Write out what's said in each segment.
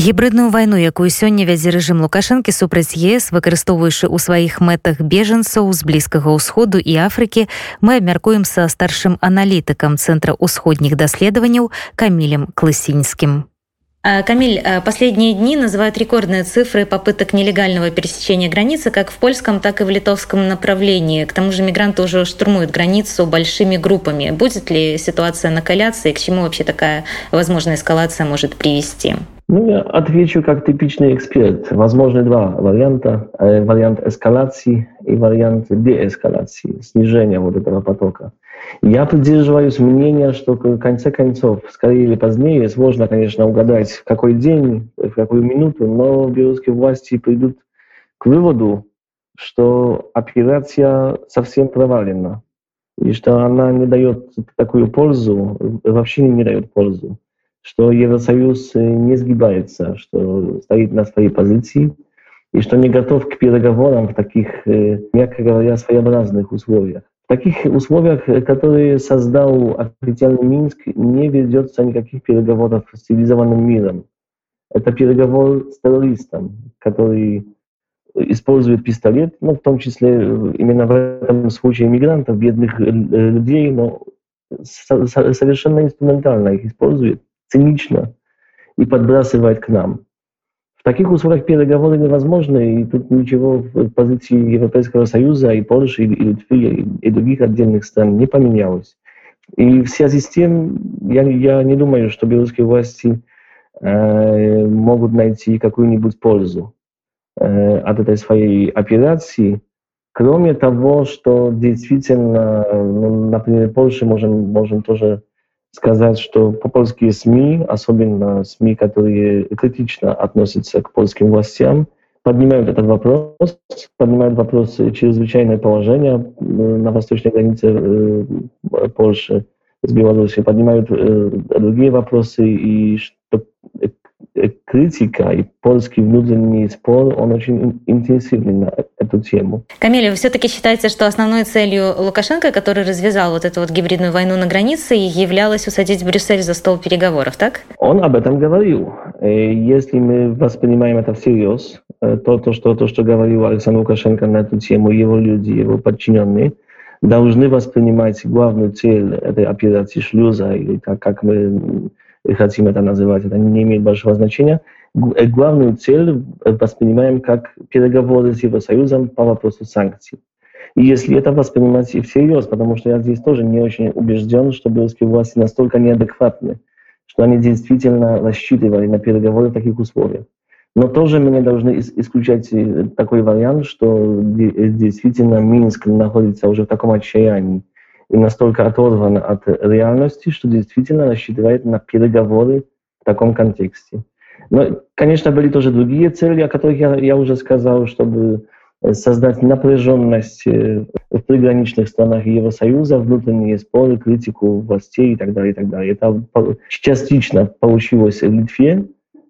гібридную вайну якую сёння вядзе рэжым лукашэнкі супраць ес выкарыстоўваючы ў сваіх мэтах бежанцаў з блізкага ўсходу і афрыкі мы абмяркуем са старшым аналітыкам цэнтра ўсходніх даследаванняў камілем клысінскім Камиль, последние дни называют рекордные цифры попыток нелегального пересечения границы как в польском, так и в литовском направлении. К тому же мигранты уже штурмуют границу большими группами. Будет ли ситуация накаляться и к чему вообще такая возможная эскалация может привести? Ну, я отвечу как типичный эксперт. Возможны два варианта. Э, вариант эскалации и вариант деэскалации, снижения вот этого потока. Я придерживаюсь мнения, что в конце концов, скорее или позднее, сложно, конечно, угадать, в какой день, в какую минуту, но белорусские власти придут к выводу, что операция совсем провалена, и что она не дает такую пользу, вообще не дает пользу что Евросоюз не сгибается, что стоит на своей позиции и что не готов к переговорам в таких, мягко говоря, своеобразных условиях. В таких условиях, которые создал официальный Минск, не ведется никаких переговоров с цивилизованным миром. Это переговор с террористом, который использует пистолет, ну, в том числе именно в этом случае мигрантов, бедных людей, но совершенно инструментально их использует цинично и подбрасывает к нам. В таких условиях переговоры невозможны, и тут ничего в позиции Европейского Союза и Польши, и Литвы, и других отдельных стран не поменялось. И в связи с тем я, я не думаю, что белорусские власти э, могут найти какую-нибудь пользу э, от этой своей операции, кроме того, что действительно, ну, например, в Польше можем, можем тоже сказать, что по-польские СМИ, особенно СМИ, которые критично относятся к польским властям, поднимают этот вопрос, поднимают вопрос чрезвычайное положение на восточной границе Польши с Беларусью, поднимают другие вопросы, и что критика и польский внутренний спор, он очень интенсивный на эту тему. Камиль, вы все-таки считаете, что основной целью Лукашенко, который развязал вот эту вот гибридную войну на границе, являлось усадить Брюссель за стол переговоров, так? Он об этом говорил. Если мы воспринимаем это всерьез, то, то, что, то, что говорил Александр Лукашенко на эту тему, его люди, его подчиненные, должны воспринимать главную цель этой операции шлюза, или как, как мы хотим это называть, это не имеет большого значения. Главную цель воспринимаем как переговоры с Евросоюзом по вопросу санкций. И если это воспринимать всерьез, потому что я здесь тоже не очень убежден, что белорусские власти настолько неадекватны, что они действительно рассчитывали на переговоры в таких условиях. Но тоже мы не должны исключать такой вариант, что действительно Минск находится уже в таком отчаянии, настолько оторван от реальности, что действительно рассчитывает на переговоры в таком контексте. Но, конечно, были тоже другие цели, о которых я, я уже сказал, чтобы создать напряженность в приграничных странах Евросоюза, внутренние споры, критику властей и так далее, и так далее. Это частично получилось в Литве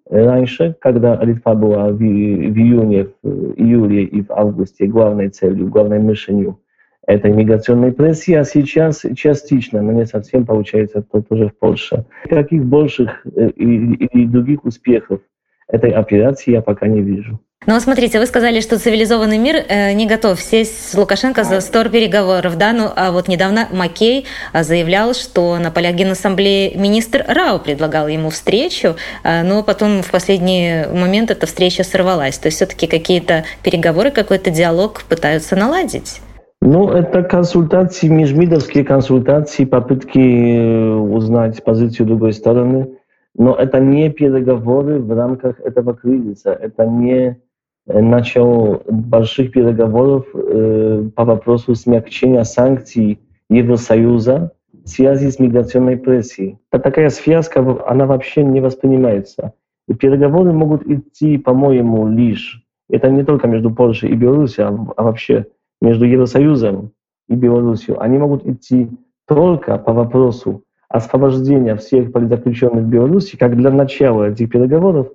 раньше, когда Литва была в, в июне, в июле и в августе главной целью, главной мишенью этой миграционной прессе, а сейчас частично, но не совсем получается то тоже в Польше. Каких больших и, и других успехов этой операции я пока не вижу. Ну, смотрите, вы сказали, что цивилизованный мир э, не готов сесть с Лукашенко за стор переговоров, да, ну, а вот недавно Маккей заявлял, что на полях Генассамблеи министр Рау предлагал ему встречу, э, но потом в последний момент эта встреча сорвалась. То есть все-таки какие-то переговоры, какой-то диалог пытаются наладить. Ну, это консультации, межмидовские консультации, попытки узнать позицию другой стороны, но это не переговоры в рамках этого кризиса, это не начало больших переговоров э, по вопросу смягчения санкций Евросоюза в связи с миграционной прессией. Это такая связка, она вообще не воспринимается. И переговоры могут идти, по-моему, лишь, это не только между Польшей и Беларусью, а, а вообще между Евросоюзом и Беларусью, они могут идти только по вопросу освобождения всех политзаключенных в Беларуси, как для начала этих переговоров,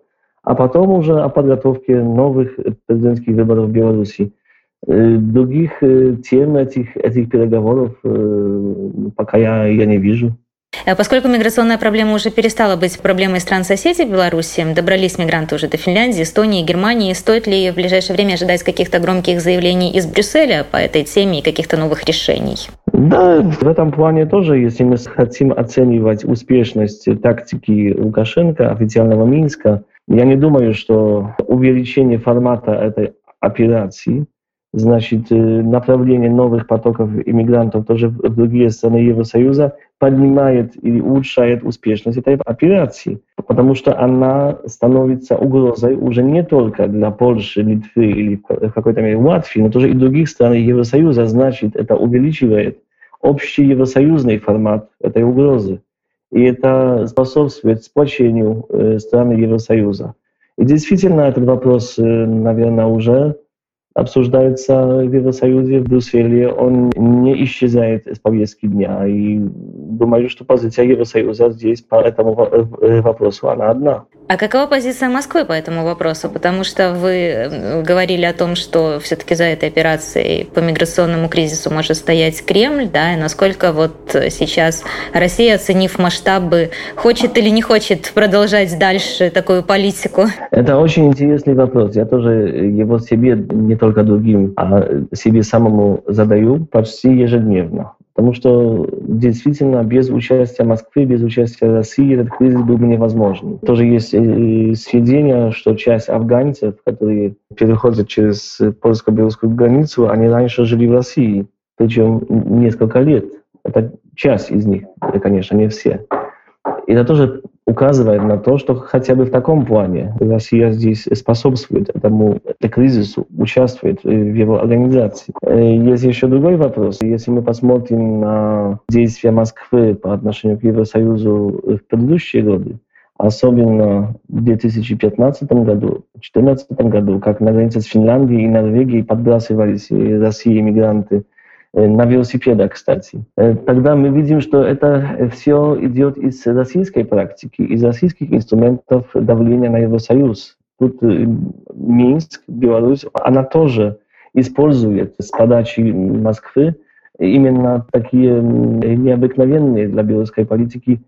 а потом уже о подготовке новых президентских выборов в Беларуси. Других тем этих, этих переговоров пока я, я не вижу. Э, поскольку миграционная проблема уже перестала быть проблемой стран-соседей Беларуси, добрались мигранты уже до Финляндии, Эстонии, Германии, стоит ли в ближайшее время ожидать каких-то громких заявлений из Брюсселя по этой теме и каких-то новых решений? Да, в этом плане тоже, если мы хотим оценивать успешность тактики Лукашенко, официального Минска, я не думаю, что увеличение формата этой операции значит, направление новых потоков иммигрантов тоже в другие страны Евросоюза поднимает и улучшает успешность этой операции, потому что она становится угрозой уже не только для Польши, Литвы или в какой-то мере Латвии, но тоже и других стран Евросоюза. Значит, это увеличивает общий евросоюзный формат этой угрозы. И это способствует сплочению стран Евросоюза. И действительно, этот вопрос, наверное, уже обсуждается в Евросоюзе, в Брюсселе, он не исчезает с повестки дня. И думаю, что позиция Евросоюза здесь по этому вопросу, она одна. А какова позиция Москвы по этому вопросу? Потому что вы говорили о том, что все-таки за этой операцией по миграционному кризису может стоять Кремль, да, и насколько вот сейчас Россия, оценив масштабы, хочет или не хочет продолжать дальше такую политику? Это очень интересный вопрос. Я тоже его себе, не только другим, а себе самому задаю почти ежедневно. Потому что действительно без участия Москвы, без участия России этот кризис был бы невозможен. Тоже есть сведения, что часть афганцев, которые переходят через польско-белорусскую границу, они раньше жили в России, причем несколько лет. Это часть из них, конечно, не все. И это тоже указывает на то, что хотя бы в таком плане Россия здесь способствует этому кризису, участвует в его организации. Есть еще другой вопрос. Если мы посмотрим на действия Москвы по отношению к Евросоюзу в предыдущие годы, особенно в 2015 году, в 2014 году, как на границе с Финляндией и Норвегией подбрасывались России иммигранты на велосипедах, кстати. Тогда мы видим, что это все идет из российской практики, из российских инструментов давления на Евросоюз. Тут Минск, Беларусь, она тоже использует с подачи Москвы именно такие необыкновенные для белорусской политики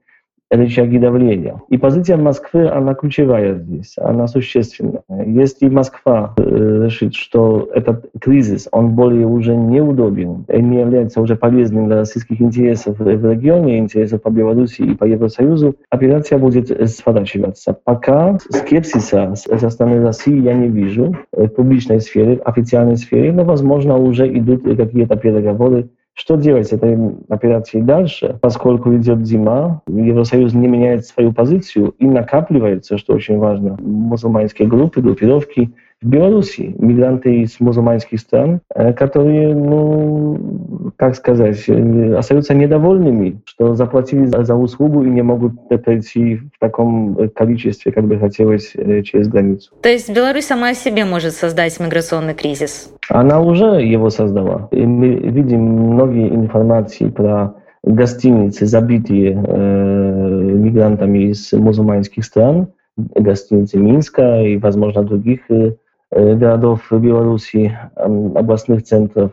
рычаги давления. И позиция Москвы, она ключевая здесь, она существенная. Если Москва решит, что этот кризис, он более уже неудобен, не является уже полезным для российских интересов в регионе, интересов по Беларуси и по Евросоюзу, операция будет сворачиваться. Пока скепсиса со стороны России я не вижу в публичной сфере, в официальной сфере, но, возможно, уже идут какие-то переговоры что делать? С этой операцией дальше, поскольку идет зима, Евросоюз не меняет свою позицию и накапливается, что очень важно, мусульманские группы, группировки, в Беларуси мигранты из мусульманских стран, которые, ну, как сказать, остаются недовольными, что заплатили за услугу и не могут пройти в таком количестве, как бы хотелось, через границу. То есть Беларусь сама себе может создать миграционный кризис? Она уже его создала. И мы видим многие информации про гостиницы, забитые э, мигрантами из мусульманских стран, гостиницы Минска и, возможно, других э, городов Беларуси, областных центров.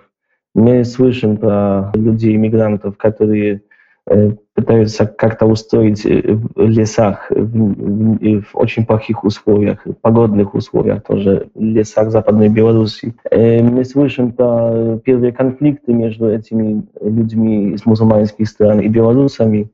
Мы слышим про людей, иммигрантов, которые пытаются как-то устроить в лесах, в, в, в очень плохих условиях, погодных условиях тоже, в лесах Западной Беларуси. Мы слышим про первые конфликты между этими людьми из мусульманских стран и белорусами.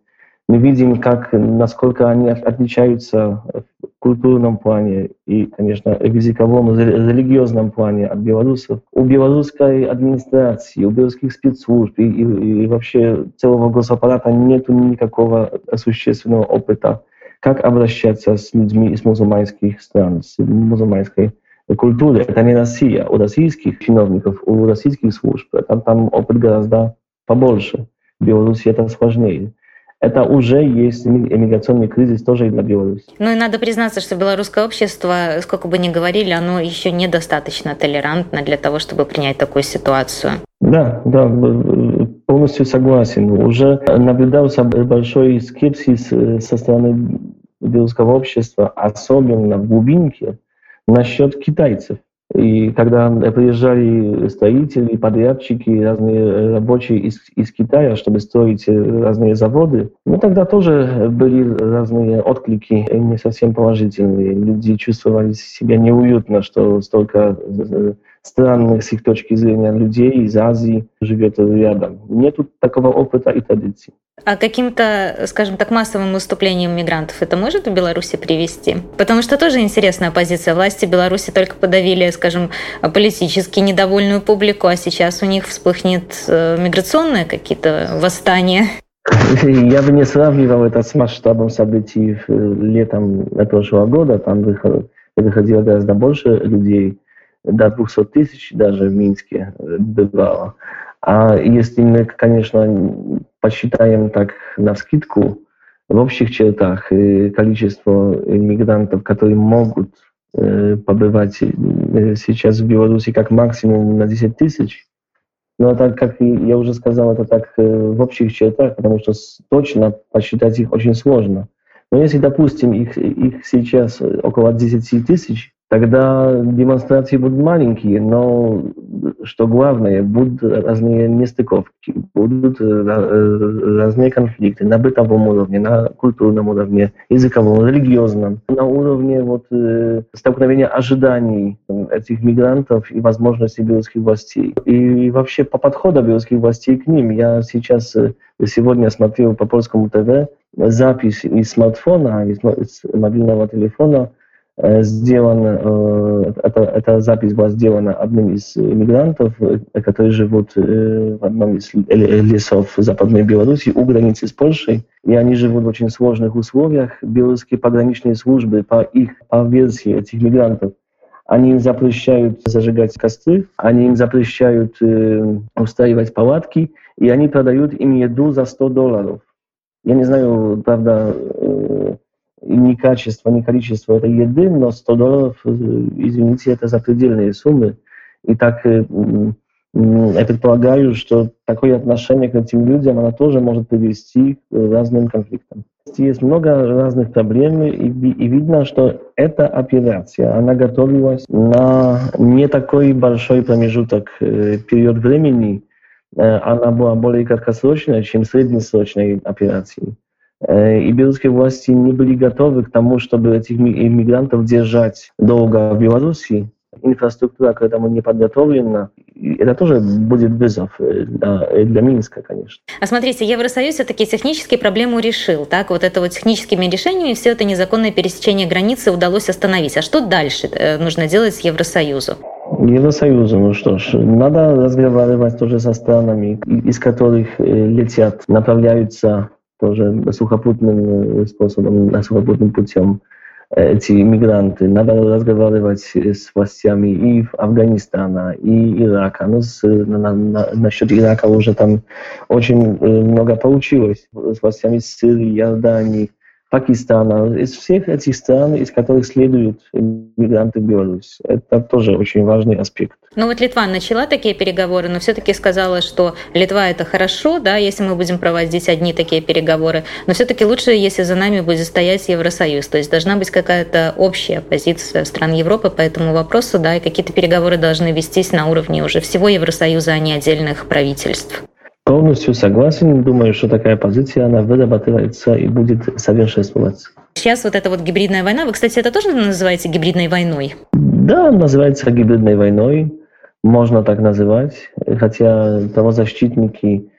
Мы видим, как, насколько они отличаются в культурном плане и, конечно, в языковом, религиозном плане от белорусов. У белорусской администрации, у белорусских спецслужб и, и, и вообще целого госаппарата нет никакого существенного опыта, как обращаться с людьми из мусульманских стран, с мусульманской культуры. Это не Россия. У российских чиновников, у российских служб там, там опыт гораздо побольше. В Беларуси это сложнее это уже есть иммиграционный кризис тоже и для Беларуси. Ну и надо признаться, что белорусское общество, сколько бы ни говорили, оно еще недостаточно толерантно для того, чтобы принять такую ситуацию. Да, да, полностью согласен. Уже наблюдался большой скепсис со стороны белорусского общества, особенно в глубинке, насчет китайцев. И когда приезжали строители, подрядчики, разные рабочие из, из Китая, чтобы строить разные заводы, ну тогда тоже были разные отклики не совсем положительные. Люди чувствовали себя неуютно, что столько странных с их точки зрения людей из Азии живет рядом. Нет такого опыта и традиций. А каким-то, скажем так, массовым выступлением мигрантов это может в Беларуси привести? Потому что тоже интересная позиция. Власти Беларуси только подавили, скажем, политически недовольную публику, а сейчас у них вспыхнет э, миграционные какие-то восстания. Я бы не сравнивал это с масштабом событий летом прошлого года. Там выходило гораздо больше людей до 200 тысяч даже в Минске бывало. А если мы, конечно, посчитаем так на скидку, в общих чертах количество мигрантов, которые могут побывать сейчас в Беларуси как максимум на 10 тысяч, но так как я уже сказал, это так в общих чертах, потому что точно посчитать их очень сложно. Но если, допустим, их, их сейчас около 10 тысяч, тогда демонстрации будут маленькие, но что главное, будут разные нестыковки, будут разные конфликты на бытовом уровне, на культурном уровне, языковом, религиозном, на уровне вот, столкновения ожиданий этих мигрантов и возможностей белорусских властей. И вообще по подходу белорусских властей к ним. Я сейчас сегодня смотрел по польскому ТВ запись из смартфона, из мобильного телефона, сделан, эта, эта запись была сделана одним из иммигрантов, которые живут в одном из лесов Западной Беларуси у границы с Польшей. И они живут в очень сложных условиях. Белорусские пограничные службы по их, по версии этих мигрантов, они им запрещают зажигать костры, они им запрещают э, устраивать палатки, и они продают им еду за 100 долларов. Я не знаю, правда, э, ни качество, ни количество этой еды, но 100 долларов, извините, это запредельные суммы. И так я предполагаю, что такое отношение к этим людям, оно тоже может привести к разным конфликтам. Есть много разных проблем, и, и видно, что эта операция, она готовилась на не такой большой промежуток, период времени, она была более краткосрочной, чем среднесрочной операцией. И белорусские власти не были готовы к тому, чтобы этих иммигрантов держать долго в Беларуси. Инфраструктура к этому не подготовлена. И это тоже будет вызов для, для Минска, конечно. А смотрите, Евросоюз все-таки технические проблему решил. Так, вот это вот техническими решениями все это незаконное пересечение границы удалось остановить. А что дальше нужно делать с Евросоюзом? Евросоюзу, ну что ж, надо разговаривать тоже со странами, из которых летят, направляются тоже сухопутным способом, сухопутным путем эти мигранты. Надо разговаривать с властями и Афганистана, и Ирака. Ну, с, на, на, насчет Ирака уже там очень много получилось. С властями Сирии, Иордании, Пакистана, из всех этих стран, из которых следуют мигранты в Беларусь. Это тоже очень важный аспект. Ну вот Литва начала такие переговоры, но все-таки сказала, что Литва это хорошо, да, если мы будем проводить одни такие переговоры, но все-таки лучше, если за нами будет стоять Евросоюз, то есть должна быть какая-то общая позиция стран Европы по этому вопросу, да, и какие-то переговоры должны вестись на уровне уже всего Евросоюза, а не отдельных правительств. Полностью согласен. Думаю, что такая позиция, она вырабатывается и будет совершенствоваться. Сейчас вот эта вот гибридная война, вы, кстати, это тоже называете гибридной войной? Да, называется гибридной войной. Можно так называть. Хотя правозащитники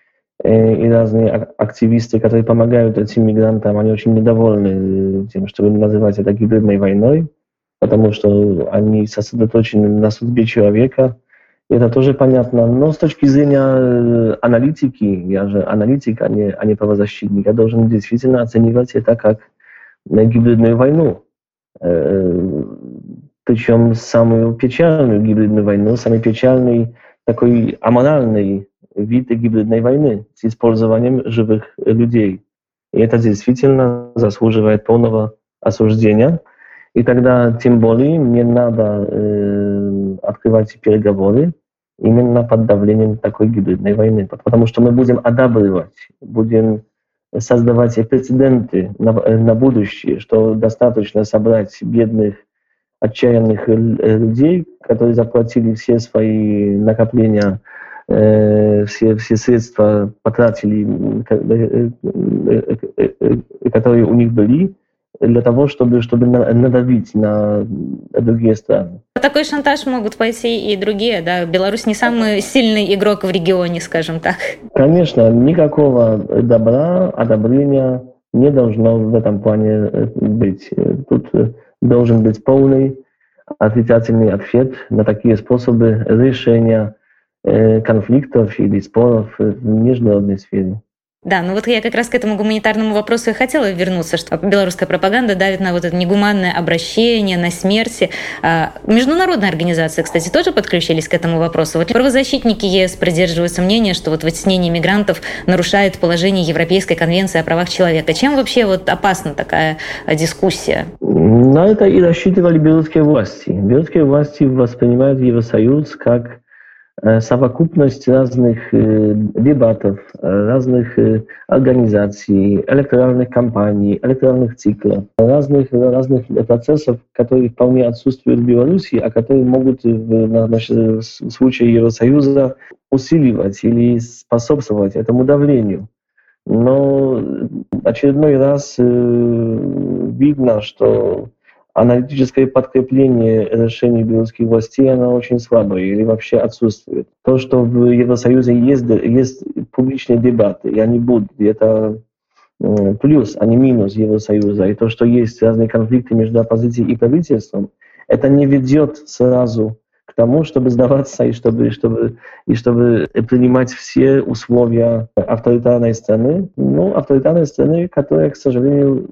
и разные активисты, которые помогают этим мигрантам, они очень недовольны тем, чтобы называть это гибридной войной, потому что они сосредоточены на судьбе человека, это тоже понятно. Но с точки зрения аналитики, я же аналитик, а не, а не правозащитник, я должен действительно оценивать это как гибридную войну. Причем самую печальную гибридную войну, самый печальный такой аморальный вид гибридной войны с использованием живых людей. И это действительно заслуживает полного осуждения. И тогда тем более не надо э, открывать переговоры, именно под давлением такой гибридной войны. Потому что мы будем одабривать, будем создавать прецеденты на, на будущее, что достаточно собрать бедных отчаянных людей, которые заплатили все свои накопления, все, все средства потратили, которые у них были, для того, чтобы, чтобы надавить на другие страны. Такой шантаж могут пойти и другие, да? Беларусь не самый сильный игрок в регионе, скажем так. Конечно, никакого добра, одобрения не должно в этом плане быть. Тут должен быть полный отрицательный ответ на такие способы решения конфликтов или споров в международной сфере. Да, ну вот я как раз к этому гуманитарному вопросу и хотела вернуться, что белорусская пропаганда давит на вот это негуманное обращение, на смерти. А международные организации, кстати, тоже подключились к этому вопросу. Вот правозащитники ЕС придерживаются мнения, что вот вытеснение мигрантов нарушает положение Европейской конвенции о правах человека. Чем вообще вот опасна такая дискуссия? На это и рассчитывали белорусские власти. Белорусские власти воспринимают Евросоюз как совокупność разных debatów, разных организаций, электоральных кампаний, электоральных циклов, разных, разных процессов, которые вполне отсутствуют в Беларуси, а которые могут в, в случае Евросоюза усиливать или способствовать этому давлению. Но очередной раз видно, что аналитическое подкрепление решений белорусских властей, оно очень слабое или вообще отсутствует. То, что в Евросоюзе есть, есть публичные дебаты, и они будут, и это плюс, а не минус Евросоюза. И то, что есть разные конфликты между оппозицией и правительством, это не ведет сразу к тому, чтобы сдаваться и чтобы, чтобы, и чтобы принимать все условия авторитарной страны. Ну, авторитарной страны, которая, к сожалению,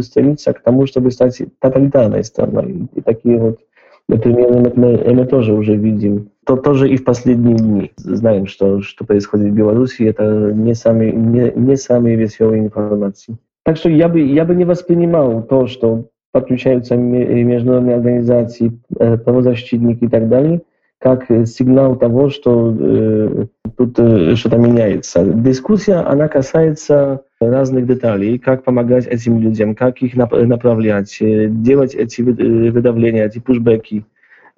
стремится к тому, чтобы стать тоталитарной страной. И такие вот примеры мы, мы тоже уже видим. То тоже и в последние дни. Знаем, что, что происходит в Беларуси. Это не самые, не, не самые веселые информации. Так что я бы, я бы не воспринимал то, что подключаются международные организации, правозащитники и так далее, как сигнал того, что э, тут э, что-то меняется. Дискуссия, она касается разных деталей, как помогать этим людям, как их направлять, делать эти выдавления, эти пушбеки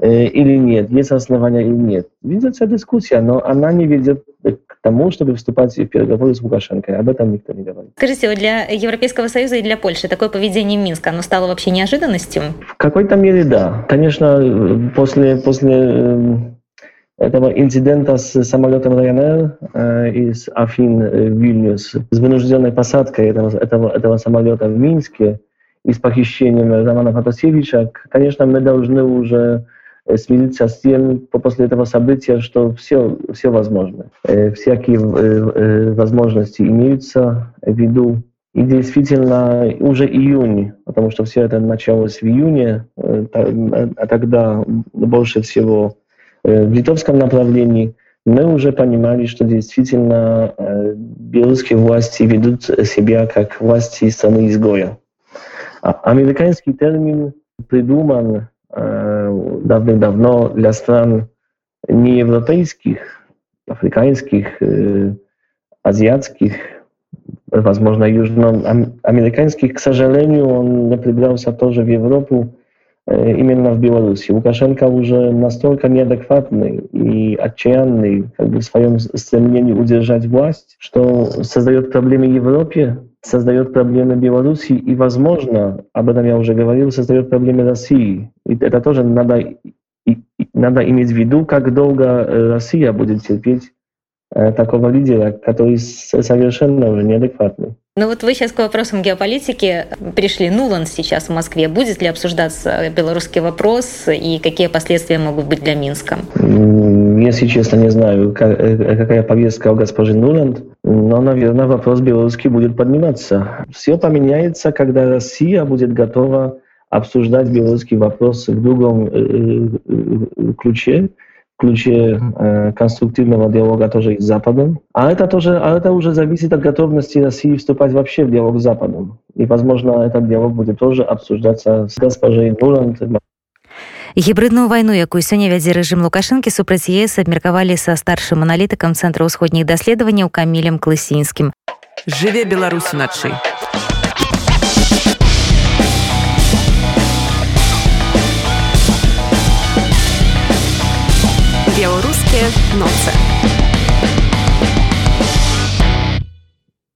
или нет, есть основания или нет. Ведется дискуссия, но она не ведет к тому, чтобы вступать в переговоры с Лукашенко. Об этом никто не говорит. Скажите, вот для Европейского Союза и для Польши такое поведение Минска, оно стало вообще неожиданностью? В какой-то мере да. Конечно, после, после этого инцидента с самолетом Ryanair из Афин в Вильнюс, с вынужденной посадкой этого, этого, этого самолета в Минске и с похищением Романа Фатасевича, конечно, мы должны уже смириться с тем после этого события, что все, все возможно. Всякие возможности имеются в виду. И действительно, уже июнь, потому что все это началось в июне, а тогда больше всего в литовском направлении, мы уже понимали, что действительно белорусские власти ведут себя как власти страны-изгоя. Американский термин придуман давным-давно для стран неевропейских, африканских, азиатских, возможно, южноамериканских. К сожалению, он не прибрался тоже в Европу, именно в Беларуси. Лукашенко уже настолько неадекватный и отчаянный как бы, в своем стремлении удержать власть, что создает проблемы Европе, создает проблемы Беларуси и, возможно, об этом я уже говорил, создает проблемы России. И это тоже надо, и, надо иметь в виду, как долго Россия будет терпеть такого лидера, который совершенно уже неадекватный. Ну вот вы сейчас к вопросам геополитики пришли. Нуланд сейчас в Москве. Будет ли обсуждаться белорусский вопрос и какие последствия могут быть для Минска? Если честно, не знаю, какая повестка у госпожи Нуланд, но, наверное, вопрос белорусский будет подниматься. Все поменяется, когда Россия будет готова обсуждать белорусский вопрос в другом ключе, ключе э, конструктивного диалога тоже и с Западом. А это, тоже, а это уже зависит от готовности России вступать вообще в диалог с Западом. И, возможно, этот диалог будет тоже обсуждаться с госпожей Нуланд гібрыдную вайну якую сёння вядзе рэжым лукашэнкі супраць ес абмеркавалі са старшым аналітыкам цэнтра ўсходніх даследаванняў камілем клысінскім. Жыве беларусі начай беларускія ноцы